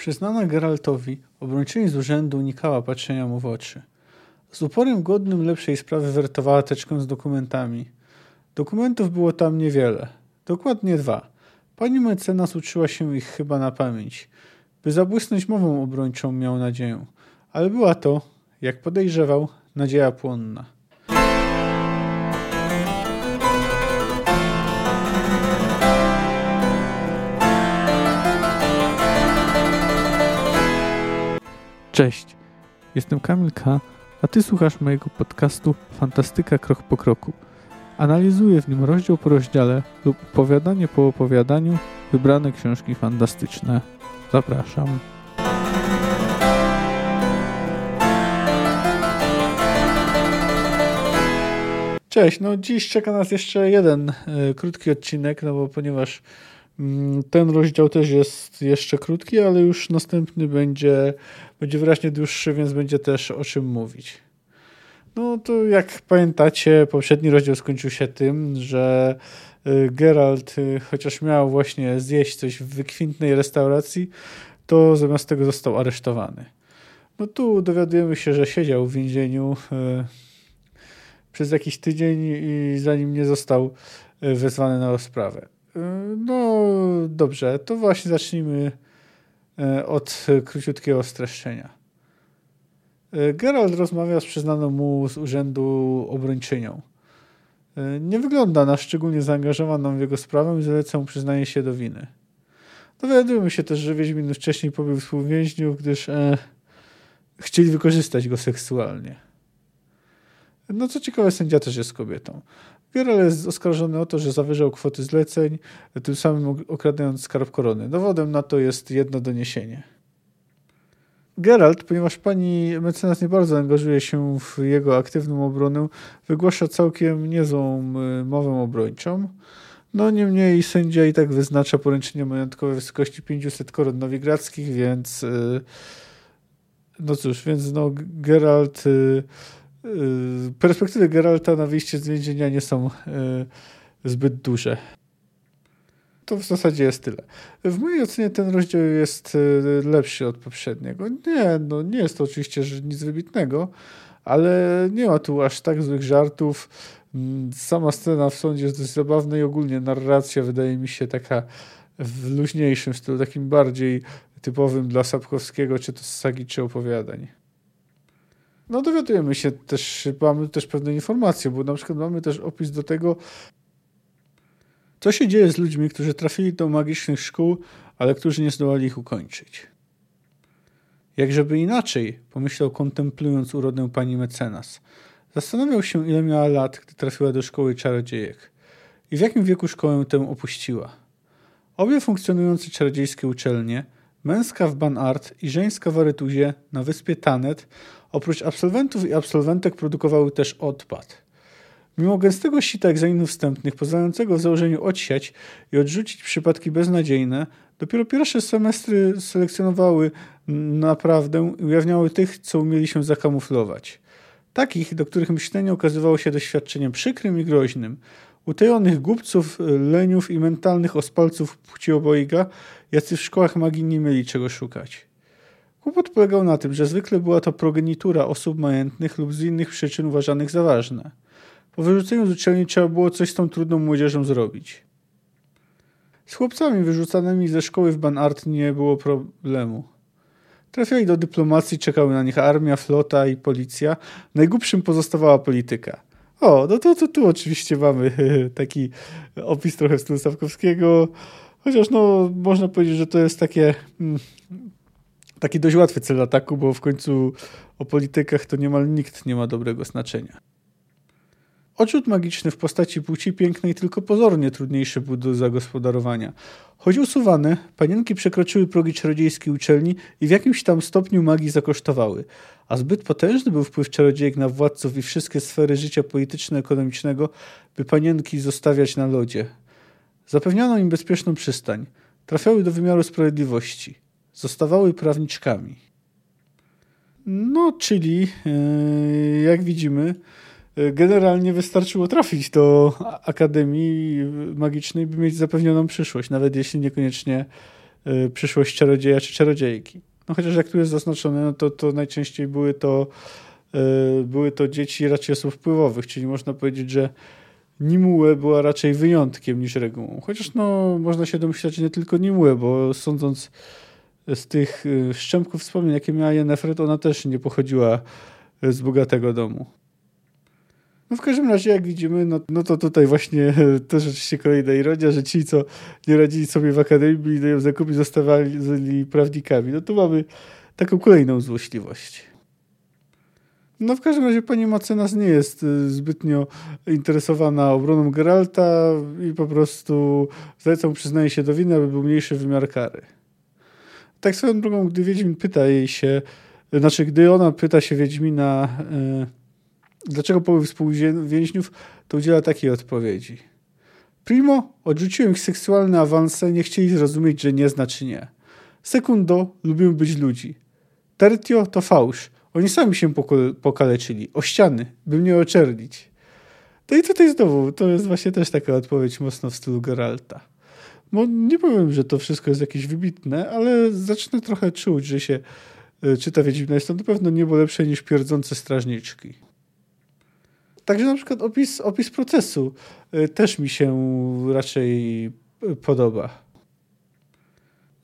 Przyznana Geraltowi, obrończyni z urzędu unikała patrzenia mu w oczy. Z uporem godnym lepszej sprawy wertowała teczkę z dokumentami. Dokumentów było tam niewiele. Dokładnie dwa. Pani mecenas uczyła się ich chyba na pamięć. By zabłysnąć mową obrończą miał nadzieję. Ale była to, jak podejrzewał, nadzieja płonna. Cześć, jestem Kamil K., a Ty słuchasz mojego podcastu Fantastyka Krok po Kroku. Analizuję w nim rozdział po rozdziale lub opowiadanie po opowiadaniu wybrane książki fantastyczne. Zapraszam. Cześć, no dziś czeka nas jeszcze jeden y, krótki odcinek, no bo ponieważ ten rozdział też jest jeszcze krótki, ale już następny będzie, będzie wyraźnie dłuższy, więc będzie też o czym mówić. No to jak pamiętacie, poprzedni rozdział skończył się tym, że y, Geralt, y, chociaż miał właśnie zjeść coś w wykwintnej restauracji, to zamiast tego został aresztowany. No tu dowiadujemy się, że siedział w więzieniu y, przez jakiś tydzień i zanim nie został wezwany na rozprawę. E, no dobrze, to właśnie zacznijmy e, od króciutkiego streszczenia. E, Gerald rozmawia z przyznaną mu z urzędu obrończynią. Nie wygląda na szczególnie zaangażowaną w jego sprawę i zaleca mu przyznanie się do winy. Dowiadujemy się też, że Wiedźmin wcześniej pobił współwięźniów, gdyż e, chcieli wykorzystać go seksualnie. No co ciekawe, sędzia też jest kobietą. Geralt jest oskarżony o to, że zawyżał kwoty zleceń, tym samym okradając skarb korony. Dowodem na to jest jedno doniesienie. Geralt, ponieważ pani mecenas nie bardzo angażuje się w jego aktywną obronę, wygłasza całkiem niezłą y, mowę obrończą. No niemniej sędzia i tak wyznacza poręczenie majątkowe w wysokości 500 koron nowigradzkich, więc y, no cóż, więc no Geralt Y, perspektywy Geralta na wyjście z więzienia nie są y, zbyt duże. To w zasadzie jest tyle. W mojej ocenie ten rozdział jest y, lepszy od poprzedniego. Nie, no nie jest to oczywiście nic wybitnego, ale nie ma tu aż tak złych żartów. Mm, sama scena w sądzie jest dość zabawna i ogólnie narracja wydaje mi się taka w luźniejszym stylu, takim bardziej typowym dla Sapkowskiego, czy to z sagi, czy opowiadań no dowiadujemy się też, mamy też pewne informacje, bo na przykład mamy też opis do tego, co się dzieje z ludźmi, którzy trafili do magicznych szkół, ale którzy nie zdołali ich ukończyć. Jakżeby inaczej, pomyślał kontemplując urodę pani mecenas. Zastanawiał się, ile miała lat, gdy trafiła do szkoły czarodziejek i w jakim wieku szkołę tę opuściła. Obie funkcjonujące czarodziejskie uczelnie, męska w Banart i żeńska w Aretuzie na wyspie Tanet, Oprócz absolwentów i absolwentek produkowały też odpad. Mimo gęstego sita egzaminów wstępnych, pozwalającego w założeniu odsiać i odrzucić przypadki beznadziejne, dopiero pierwsze semestry selekcjonowały naprawdę i ujawniały tych, co umieli się zakamuflować. Takich, do których myślenie okazywało się doświadczeniem przykrym i groźnym. Utajonych głupców, leniów i mentalnych ospalców płci obojga, jacy w szkołach magii nie mieli czego szukać. Kłopot polegał na tym, że zwykle była to progenitura osób majętnych lub z innych przyczyn uważanych za ważne. Po wyrzuceniu z uczelni trzeba było coś z tą trudną młodzieżą zrobić. Z chłopcami wyrzucanymi ze szkoły w Banart nie było problemu. Trafiali do dyplomacji, czekały na nich armia, flota i policja. Najgłupszym pozostawała polityka. O, no to, tu oczywiście mamy taki opis trochę stylu Stawkowskiego, chociaż no, można powiedzieć, że to jest takie mm, taki dość łatwy cel ataku, bo w końcu o politykach to niemal nikt nie ma dobrego znaczenia. Odrzut magiczny w postaci płci pięknej tylko pozornie trudniejszy był do zagospodarowania. Choć usuwane, panienki przekroczyły progi czarodziejskiej uczelni i w jakimś tam stopniu magii zakosztowały, a zbyt potężny był wpływ czarodziejek na władców i wszystkie sfery życia polityczno-ekonomicznego, by panienki zostawiać na lodzie. Zapewniano im bezpieczną przystań. Trafiały do wymiaru sprawiedliwości zostawały prawniczkami. No, czyli e, jak widzimy, generalnie wystarczyło trafić do Akademii Magicznej, by mieć zapewnioną przyszłość, nawet jeśli niekoniecznie przyszłość czarodzieja czy czarodziejki. No chociaż jak tu jest zaznaczone, no to, to najczęściej były to, były to dzieci raczej osób wpływowych, czyli można powiedzieć, że Nimue była raczej wyjątkiem niż regułą. Chociaż no, można się domyślać nie tylko Nimue, bo sądząc z tych szczępków wspomnień, jakie miała Yennefer, to ona też nie pochodziła z bogatego domu. No w każdym razie, jak widzimy, no, no to tutaj właśnie to rzeczywiście kolejna ironia, że ci, co nie radzili sobie w akademii, byli do zakupi, zostawali prawnikami. No tu mamy taką kolejną złośliwość. No w każdym razie pani Macenas nie jest y, zbytnio interesowana obroną Geralta i po prostu zlecą przyznaje się do winy, aby był mniejszy wymiar kary. Tak swoją drogą, gdy Wiedźmin pyta jej się, znaczy gdy ona pyta się Wiedźmina... Yy, dlaczego połowy współwięźniów, to udziela takiej odpowiedzi. Primo, odrzuciłem ich seksualne awanse, nie chcieli zrozumieć, że nie znaczy nie. Sekundo, lubimy być ludzi. Tertio to fałsz. Oni sami się pokaleczyli. O ściany, by mnie oczernić. No i tutaj znowu, to jest właśnie też taka odpowiedź mocno w stylu Geralta. Bo nie powiem, że to wszystko jest jakieś wybitne, ale zacznę trochę czuć, że się e, czyta Wiedźmina. Jest to na pewno niebo lepsze niż pierdzące strażniczki. Także na przykład opis, opis procesu y, też mi się raczej y, podoba.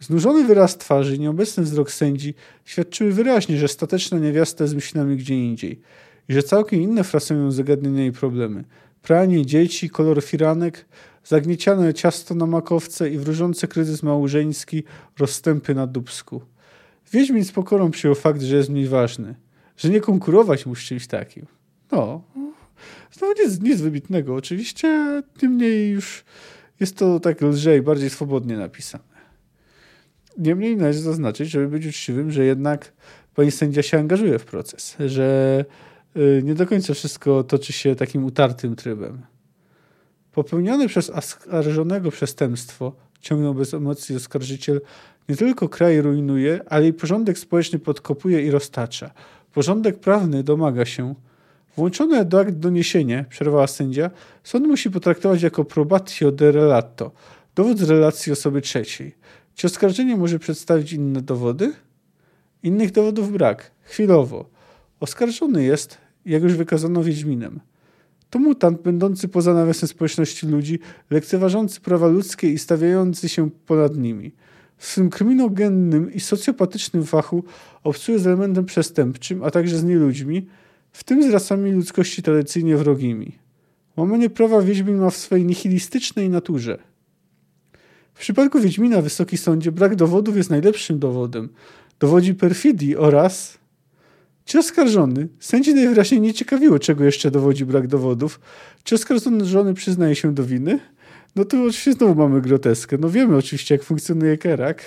Znużony wyraz twarzy i nieobecny wzrok sędzi świadczyły wyraźnie, że stateczna niewiasta jest myślami gdzie indziej i że całkiem inne frasują zagadnienia i problemy. Pranie dzieci, kolor firanek, zagnieciane ciasto na makowce i wróżący kryzys małżeński, rozstępy na dubsku. Wiedźmin z pokorą przyjął fakt, że jest mniej ważny, że nie konkurować mu z czymś takim. No, Znowu nic, nic wybitnego. Oczywiście, niemniej już jest to tak lżej, bardziej swobodnie napisane. Niemniej należy zaznaczyć, żeby być uczciwym, że jednak pani sędzia się angażuje w proces, że y, nie do końca wszystko toczy się takim utartym trybem. Popełnione przez oskarżonego przestępstwo, ciągnął bez emocji oskarżyciel, nie tylko kraj rujnuje, ale i porządek społeczny podkopuje i roztacza. Porządek prawny domaga się, Włączone do akt doniesienie, przerwała sędzia, sąd musi potraktować jako probatio de relato, dowód z relacji osoby trzeciej. Czy oskarżenie może przedstawić inne dowody? Innych dowodów brak. Chwilowo. Oskarżony jest, jak już wykazano Wiedźminem. To mutant będący poza nawiasem społeczności ludzi, lekceważący prawa ludzkie i stawiający się ponad nimi. W swym kryminogennym i socjopatycznym fachu obcuje z elementem przestępczym, a także z nieludźmi, w tym z rasami ludzkości tradycyjnie wrogimi. Łamanie prawa Wiedźmin ma w swojej nihilistycznej naturze. W przypadku Wiedźmina, Wysoki Sądzie, brak dowodów jest najlepszym dowodem. Dowodzi perfidii oraz... Czy oskarżony? Sędzi najwyraźniej nie ciekawiło, czego jeszcze dowodzi brak dowodów. Czy oskarżony przyznaje się do winy? No tu oczywiście znowu mamy groteskę. No wiemy oczywiście, jak funkcjonuje Kerak.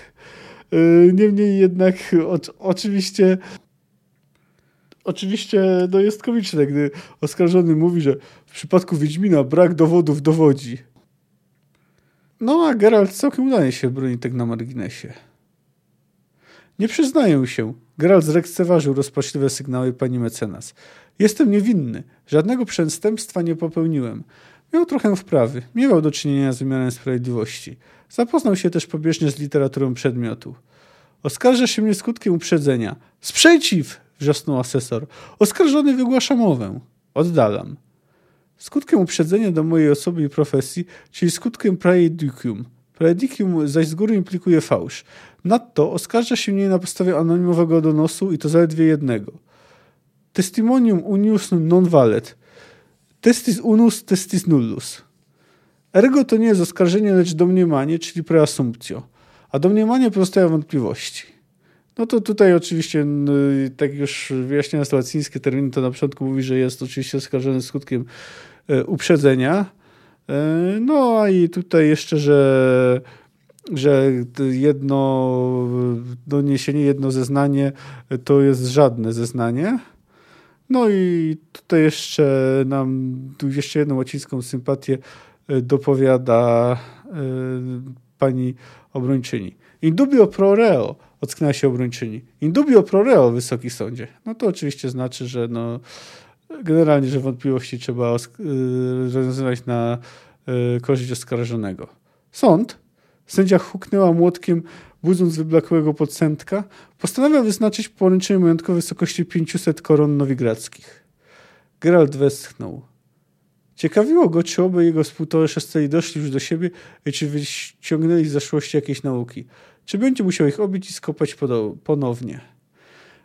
Yy, niemniej jednak o, oczywiście oczywiście no jest komiczne, gdy oskarżony mówi, że w przypadku Wiedźmina brak dowodów dowodzi. No a Geralt całkiem udaje się broni tak na marginesie. Nie przyznaję się. Geralt zlekceważył rozpaczliwe sygnały pani mecenas. Jestem niewinny. Żadnego przestępstwa nie popełniłem. Miał trochę wprawy. Miewał do czynienia z wymiarem sprawiedliwości. Zapoznał się też pobieżnie z literaturą przedmiotu. Oskarża się mnie skutkiem uprzedzenia. Sprzeciw! Wrzasnął asesor. Oskarżony wygłasza mowę. Oddalam. Skutkiem uprzedzenia do mojej osoby i profesji, czyli skutkiem praedicium. Praedicium zaś z góry implikuje fałsz. Nadto oskarża się mnie na podstawie anonimowego donosu i to zaledwie jednego. Testimonium unius non valet. Testis unus, testis nullus. Ergo to nie jest oskarżenie, lecz domniemanie, czyli preasumptio. A domniemanie pozostają wątpliwości. No to tutaj oczywiście, tak już wyjaśniając sytuacyjskie terminy, to na początku mówi, że jest oczywiście oskarżony skutkiem e, uprzedzenia. E, no a i tutaj jeszcze, że że jedno doniesienie, jedno zeznanie to jest żadne zeznanie. No i tutaj jeszcze nam jeszcze jedną łacińską sympatię e, dopowiada pani obrończyni. In dubio pro reo ocknęła się obrończyni. Indubio pro reo, Wysoki Sądzie. No to oczywiście znaczy, że no, generalnie, że wątpliwości trzeba y, rozwiązywać na y, korzyść oskarżonego. Sąd? Sędzia huknęła młotkiem, budząc wyblakłego podcentka. Postanawia wyznaczyć poręczenie majątkowe w wysokości 500 koron nowigradzkich. Geralt westchnął. Ciekawiło go, czy oby jego współtowarzysze doszli już do siebie i czy wyciągnęli z zaszłości jakieś nauki. Czy będzie musiał ich obić i skopać ponownie.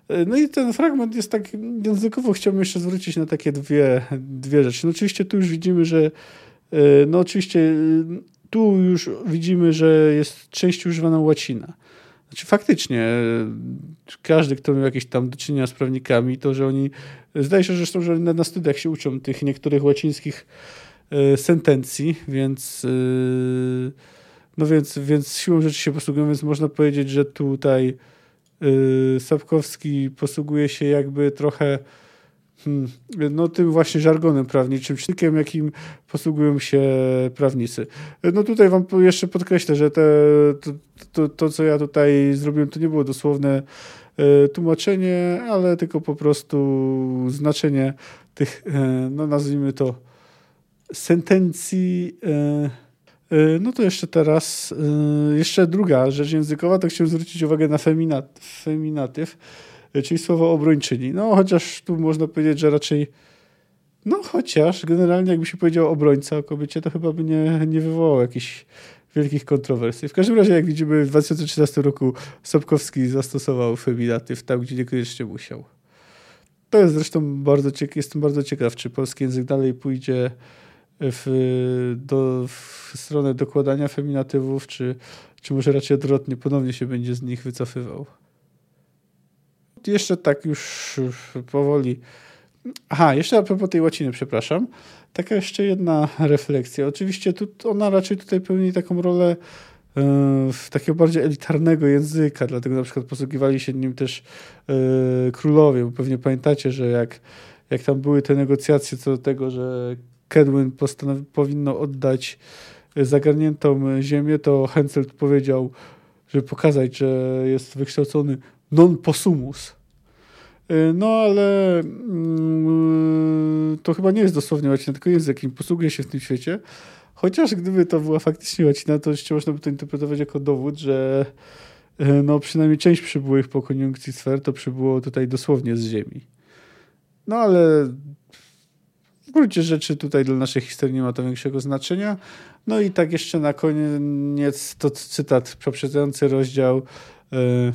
E, no i ten fragment jest tak językowo chciałbym jeszcze zwrócić na takie dwie, dwie rzeczy. No oczywiście tu już widzimy, że e, no oczywiście e, tu już widzimy, że jest częściej używana łacina. Znaczy faktycznie każdy, kto miał jakieś tam do czynienia z prawnikami, to że oni, zdaje się zresztą, że na, na studiach się uczą tych niektórych łacińskich sentencji, więc no więc, więc siłą rzeczy się posługują, więc można powiedzieć, że tutaj yy, Sapkowski posługuje się jakby trochę hmm, no tym właśnie żargonem prawniczym, sztykiem, jakim posługują się prawnicy. No tutaj wam jeszcze podkreślę, że te, to, to, to co ja tutaj zrobiłem, to nie było dosłowne y, tłumaczenie, ale tylko po prostu znaczenie tych, y, no nazwijmy to, sentencji Y, no to jeszcze teraz, y, jeszcze druga rzecz językowa, to chciałem zwrócić uwagę na feminat, feminatyw, y, czyli słowo obrończyni. No chociaż tu można powiedzieć, że raczej, no chociaż generalnie jakby się powiedział obrońca o kobiecie, to chyba by nie, nie wywołał jakichś wielkich kontrowersji. W każdym razie, jak widzimy, w 2013 roku Sobkowski zastosował feminatyw tam, gdzie niekoniecznie musiał. To jest zresztą bardzo ciekaw, jestem bardzo ciekaw, czy polski język dalej pójdzie w, do, w stronę dokładania feminatywów, czy, czy może raczej odwrotnie, ponownie się będzie z nich wycofywał. Jeszcze tak już powoli. Aha, jeszcze a propos tej łaciny, przepraszam. Taka jeszcze jedna refleksja. Oczywiście tu, ona raczej tutaj pełni taką rolę yy, takiego bardziej elitarnego języka, dlatego na przykład posługiwali się nim też yy, królowie, bo pewnie pamiętacie, że jak, jak tam były te negocjacje co do tego, że Kedwin powinno oddać zagarniętą ziemię, to Henselt powiedział, żeby pokazać, że jest wykształcony non possumus. Y, no ale mm, to chyba nie jest dosłownie łacina, tylko język, jakim posługuje się w tym świecie. Chociaż gdyby to była faktycznie łacina, to jeszcze można by to interpretować jako dowód, że no, przynajmniej część przybyłych po koniunkcji sfer to przybyło tutaj dosłownie z ziemi. No ale gruncie rzeczy tutaj dla naszej historii nie ma to większego znaczenia. No i tak jeszcze na koniec to cytat poprzedzający rozdział. E,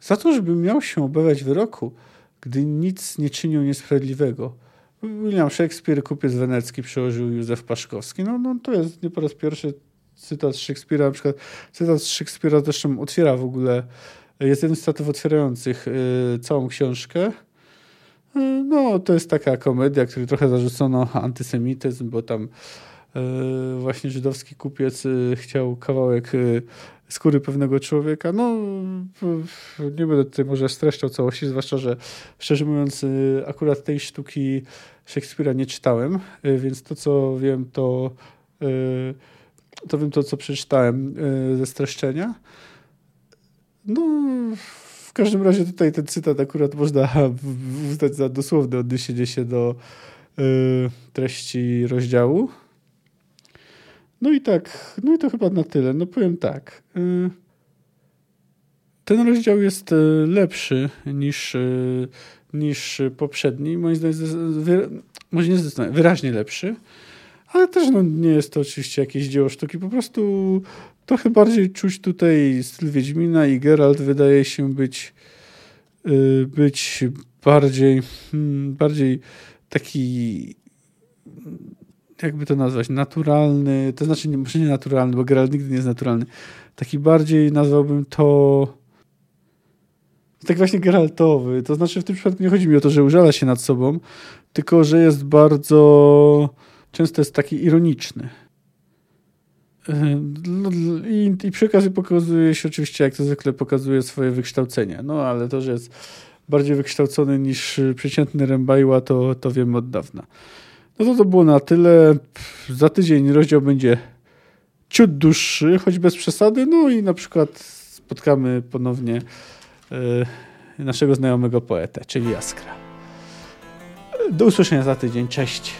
Za to, żeby miał się obawiać wyroku, gdy nic nie czynił niesprawiedliwego. William Shakespeare, kupiec wenecki, przełożył Józef Paszkowski. No, no to jest nie po raz pierwszy cytat Szekspira. Na przykład cytat Szekspira zresztą otwiera w ogóle, jest jeden z cytatów otwierających y, całą książkę. No, to jest taka komedia, której trochę zarzucono antysemityzm, bo tam e, właśnie żydowski kupiec e, chciał kawałek e, skóry pewnego człowieka. No, nie będę tutaj może streszczał całości, zwłaszcza, że szczerze mówiąc, akurat tej sztuki Szekspira nie czytałem, więc to, co wiem, to, to wiem to, co przeczytałem ze streszczenia. No, w każdym razie tutaj ten cytat akurat można uznać za dosłowne odniesienie się do y, treści rozdziału. No i tak, no i to chyba na tyle. No powiem tak. Y, ten rozdział jest y, lepszy niż, niż poprzedni. Moim zdaniem, może nie zdecydowanie, wyraźnie lepszy. Ale też no, nie jest to oczywiście jakieś dzieło sztuki. Po prostu trochę bardziej czuć tutaj styl Wiedźmina i Geralt wydaje się być, y, być bardziej, hmm, bardziej taki jakby to nazwać, naturalny, to znaczy nie, może nie naturalny, bo Geralt nigdy nie jest naturalny. Taki bardziej nazwałbym to tak właśnie Geraltowy. To znaczy w tym przypadku nie chodzi mi o to, że użala się nad sobą, tylko że jest bardzo często jest taki ironiczny. No, I, I przy okazji pokazuje się oczywiście, jak to zwykle pokazuje swoje wykształcenie. No ale to, że jest bardziej wykształcony niż przeciętny Rembajła, to, to wiemy od dawna. No to to było na tyle. Za tydzień rozdział będzie ciut dłuższy, choć bez przesady. No i na przykład spotkamy ponownie naszego znajomego poetę, czyli Jaskra. Do usłyszenia za tydzień. Cześć.